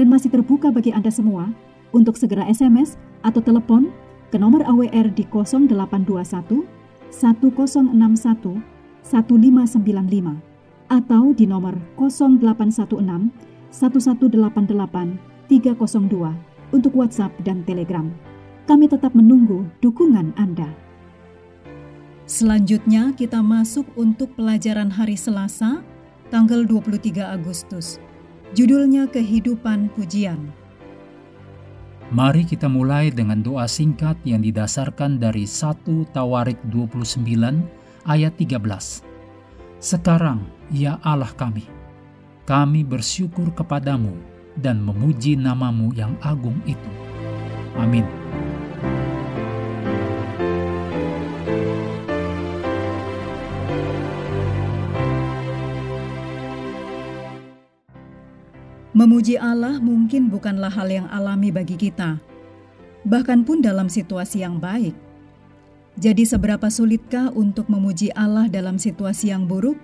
dan masih terbuka bagi Anda semua untuk segera SMS atau telepon ke nomor AWR di 0821 1061 1595 atau di nomor 0816 1188 302 untuk WhatsApp dan Telegram. Kami tetap menunggu dukungan Anda. Selanjutnya kita masuk untuk pelajaran hari Selasa, tanggal 23 Agustus. Judulnya Kehidupan Pujian. Mari kita mulai dengan doa singkat yang didasarkan dari 1 Tawarik 29 ayat 13. Sekarang, ya Allah kami, kami bersyukur kepadamu dan memuji namamu yang agung itu. Amin. Memuji Allah mungkin bukanlah hal yang alami bagi kita, bahkan pun dalam situasi yang baik. Jadi, seberapa sulitkah untuk memuji Allah dalam situasi yang buruk?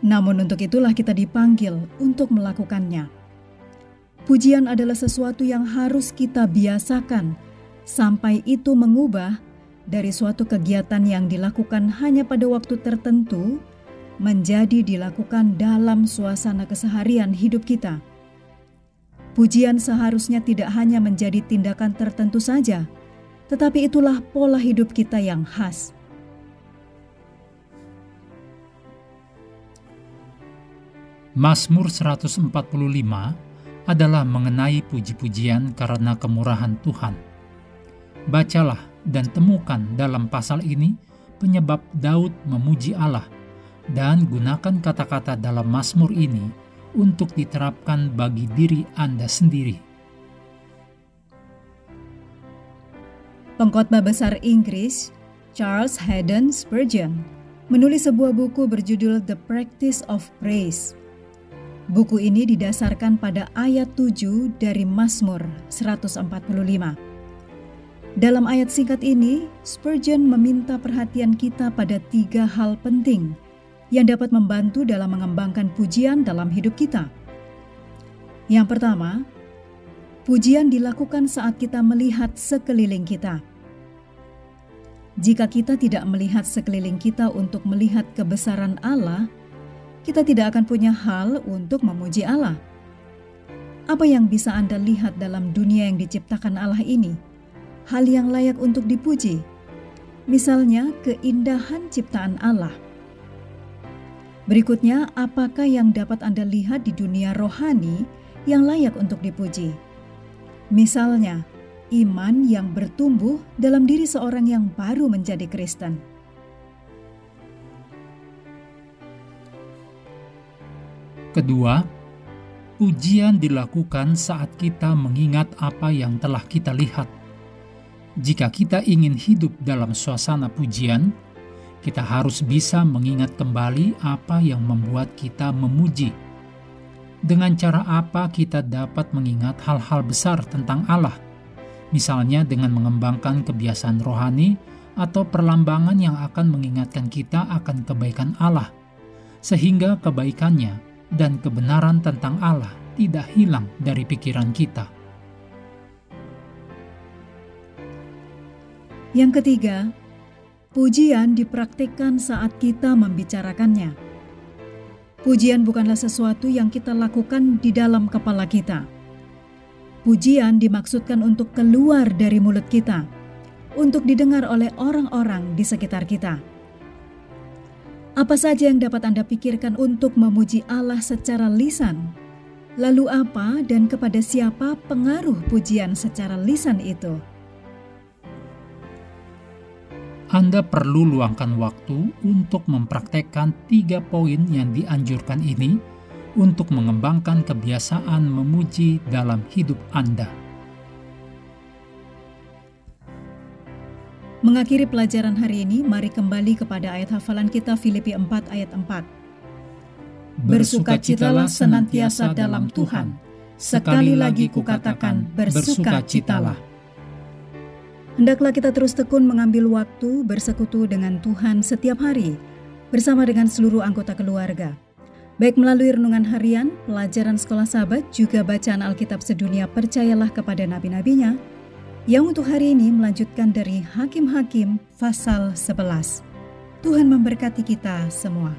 Namun, untuk itulah kita dipanggil untuk melakukannya. Pujian adalah sesuatu yang harus kita biasakan sampai itu mengubah dari suatu kegiatan yang dilakukan hanya pada waktu tertentu menjadi dilakukan dalam suasana keseharian hidup kita. Pujian seharusnya tidak hanya menjadi tindakan tertentu saja, tetapi itulah pola hidup kita yang khas. Mazmur 145 adalah mengenai puji-pujian karena kemurahan Tuhan. Bacalah dan temukan dalam pasal ini penyebab Daud memuji Allah dan gunakan kata-kata dalam Mazmur ini untuk diterapkan bagi diri Anda sendiri. Pengkhotbah besar Inggris, Charles Haddon Spurgeon, menulis sebuah buku berjudul The Practice of Praise. Buku ini didasarkan pada ayat 7 dari Mazmur 145. Dalam ayat singkat ini, Spurgeon meminta perhatian kita pada tiga hal penting yang dapat membantu dalam mengembangkan pujian dalam hidup kita. Yang pertama, pujian dilakukan saat kita melihat sekeliling kita. Jika kita tidak melihat sekeliling kita untuk melihat kebesaran Allah, kita tidak akan punya hal untuk memuji Allah. Apa yang bisa Anda lihat dalam dunia yang diciptakan Allah ini? Hal yang layak untuk dipuji, misalnya keindahan ciptaan Allah Berikutnya, apakah yang dapat Anda lihat di dunia rohani yang layak untuk dipuji? Misalnya, iman yang bertumbuh dalam diri seorang yang baru menjadi Kristen. Kedua, pujian dilakukan saat kita mengingat apa yang telah kita lihat. Jika kita ingin hidup dalam suasana pujian, kita harus bisa mengingat kembali apa yang membuat kita memuji. Dengan cara apa kita dapat mengingat hal-hal besar tentang Allah, misalnya dengan mengembangkan kebiasaan rohani atau perlambangan yang akan mengingatkan kita akan kebaikan Allah, sehingga kebaikannya dan kebenaran tentang Allah tidak hilang dari pikiran kita. Yang ketiga, Pujian dipraktikkan saat kita membicarakannya. Pujian bukanlah sesuatu yang kita lakukan di dalam kepala kita. Pujian dimaksudkan untuk keluar dari mulut kita, untuk didengar oleh orang-orang di sekitar kita. Apa saja yang dapat Anda pikirkan untuk memuji Allah secara lisan? Lalu apa dan kepada siapa pengaruh pujian secara lisan itu? Anda perlu luangkan waktu untuk mempraktekkan tiga poin yang dianjurkan ini untuk mengembangkan kebiasaan memuji dalam hidup Anda. Mengakhiri pelajaran hari ini, mari kembali kepada ayat hafalan kita Filipi 4 ayat 4. Bersukacitalah senantiasa dalam Tuhan. Sekali lagi kukatakan, bersukacitalah. Hendaklah kita terus tekun mengambil waktu bersekutu dengan Tuhan setiap hari, bersama dengan seluruh anggota keluarga. Baik melalui renungan harian, pelajaran sekolah sahabat, juga bacaan Alkitab sedunia percayalah kepada nabi-nabinya, yang untuk hari ini melanjutkan dari Hakim-Hakim pasal 11. Tuhan memberkati kita semua.